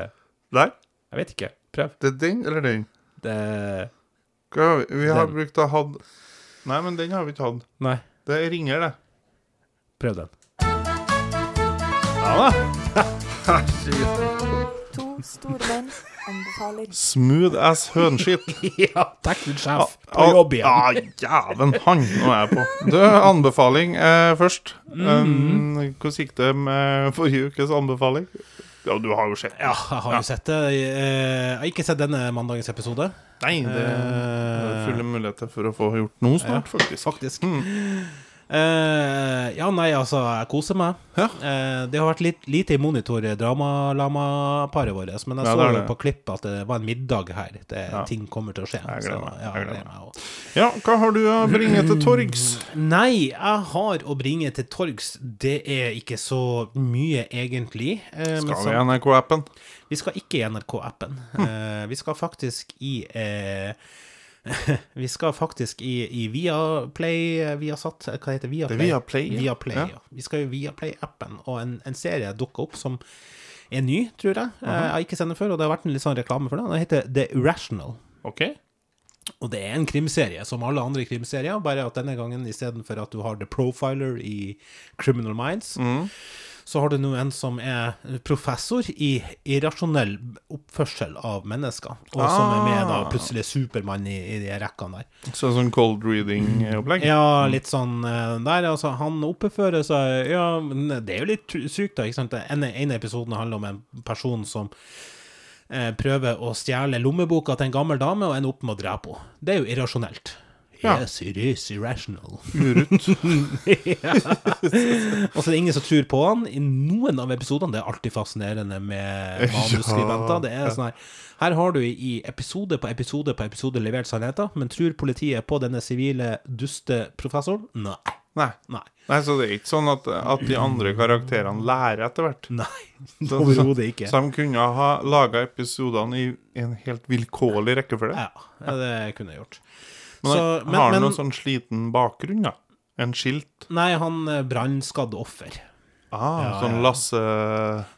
Nei, Jeg vet ikke. Prøv. det er den eller den? Det Hva vi? vi har Den. brukt brukt å ha Nei, men den har vi ikke hatt. Nei, Det ringer, det. prøv den. Ja da. [laughs] To store menn anbefaler Smooth as hønskitt. [laughs] ja, takk din sjef på jobb igjen. Ja, jæven, han nå er jeg på. Du, anbefaling eh, først. Um, hvordan gikk det med forrige ukes anbefaling? Ja, du har jo sett den. Ja, jeg har jo sett det. Jeg har ikke sett denne mandagens episode. Nei, det er fulle muligheter for å få gjort noe snart, faktisk. Faktisk. Mm. Eh, ja, nei, altså, jeg koser meg. Ja. Eh, det har vært litt lite i monitor, dramalama-paret vårt, men jeg Ja, så jo på klipp at det var en middag her. Det, Ja. Ting kommer til å skje. Jeg gleder meg, ja, jeg gleder meg. Ja, hva har du å bringe til torgs? Nei, jeg har å bringe til torgs Det er ikke så mye, egentlig. Eh, Skal sam- vi i NRK-appen? Vi skal ikke i NRK-appen. Eh, vi skal faktisk i eh, [laughs] Vi skal faktisk i, i Viaplay eh, Viasat, eh, hva heter det? Viaplay? Det Viaplay, ja. Viaplay, Ja. ja. Vi skal i Viaplay-appen, og en, en serie dukker opp som er ny, tror jeg. Eh, Jeg har ikke sett den før, og det har vært en litt sånn reklame for den. Den heter The Irrational. OK. Og det er en krimserie, som alle andre krimserier, bare at denne gangen istedenfor at du har The Profiler i Criminal Minds, så har du nå en som er professor i irrasjonell oppførsel av mennesker, og som er med da Ah. plutselig Supermann i, i de rekkene der. Så sånn cold reading-opplegg? Ja, litt sånn eh, der, altså. Han oppfører seg Ja, men det er jo litt sykt, da. ikke sant? Den ene episoden handler om en person som eh, prøver å stjele lommeboka til en gammel dame og ender opp med å drepe henne. Det er jo irrasjonelt. Ja. Yes, it is irrational. [laughs] Urut. ja. Og så er det ingen som tror på han. I noen av episodene Det er alltid fascinerende med [laughs] manusskribenter. Det er sånn her Her har du i episode på episode på episode levert sannheter, men tror politiet på denne sivile dusteprofessoren? Nei. Nei. Nei. Nei, så det er ikke sånn at, at de andre karakterene lærer etter hvert. Nei. [laughs] Overhodet ikke. Så de kunne ha laga episodene i en helt vilkårlig rekkefølge. Ja, det kunne jeg gjort. Men, Så, har han men noen sånn sliten bakgrunn, da? En skilt? Nei, han eh, brannskadd offer. Ah, Ja, sånn. Lasse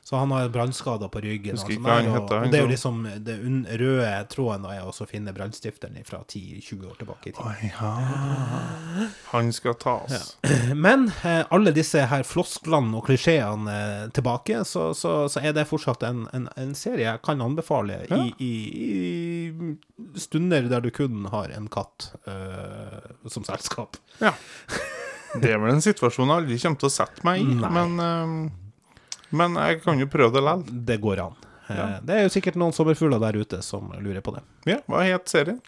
Så han har brannskader på ryggen. Husker ikke hva han sånn der, og, heter, det er jo liksom det un røde tråden er å finne brannstifteren fra 10-20 år tilbake i tid. Oi, ja. Han skal tas. [clears throat] Men eh, alle disse her flosklene og klisjeene eh, tilbake, så, så, så er det fortsatt en, en, en serie jeg kan anbefale i, i, i stunder der du kun har en katt eh, som selskap. Ja. [laughs] Det er vel en situasjon jeg aldri kommer til å sette meg i, men, eh, men jeg kan jo prøve det likevel. Det går an. Eh, Ja. Det er jo sikkert noen sommerfugler der ute som lurer på det. Ja, hva het serien?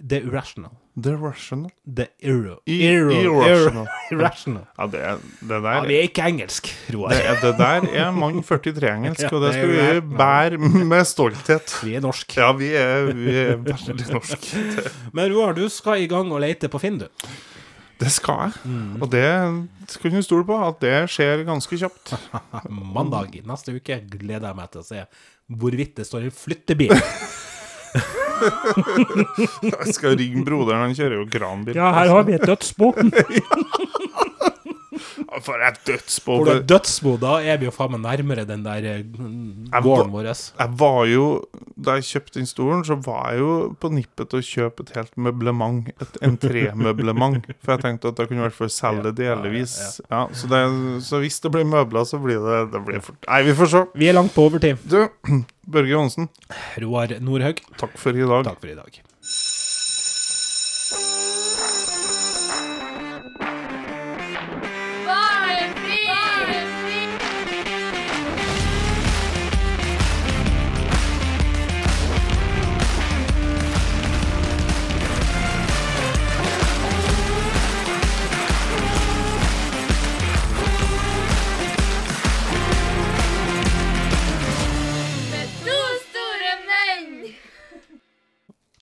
The Irrational. The Russian. The Irro. Irrational. [laughs] Irrational. Ja, det, det Ja, vi er ikke engelsk, Roar. det, er- det der er mann 43-engelsk, Ja, og det det skal vi bære med stolthet. Vi er norsk. Ja, vi er, vi er veldig norsk. [laughs] Men Roar, du skal i gang og lete på Finn, du. Det skal jeg. Mm. Og det skal du stole på at det skjer ganske kjapt. [laughs] Mandag neste uke gleder jeg meg til å se hvorvidt det står en flyttebil. [laughs] Jeg skal ringe broderen, han kjører jo kranbil. her har vi et dødsbo. [laughs] For et dødsbo. For det er dødsbo, da er vi jo faen meg nærmere den der eh, gården vår. Jeg var jo, Da jeg kjøpte den stolen, så var jeg jo på nippet til å kjøpe et helt møblement. Et entrémøblement. For jeg tenkte at da kunne i hvert fall selge det delvis. Ja, så, det, så hvis det blir møbler, så blir det, det blir fort Nei, vi får se. Vi er langt på overtid. Du, [clears throat] Børge Johansen, Roar Nordhaug, takk for i dag. takk for i dag.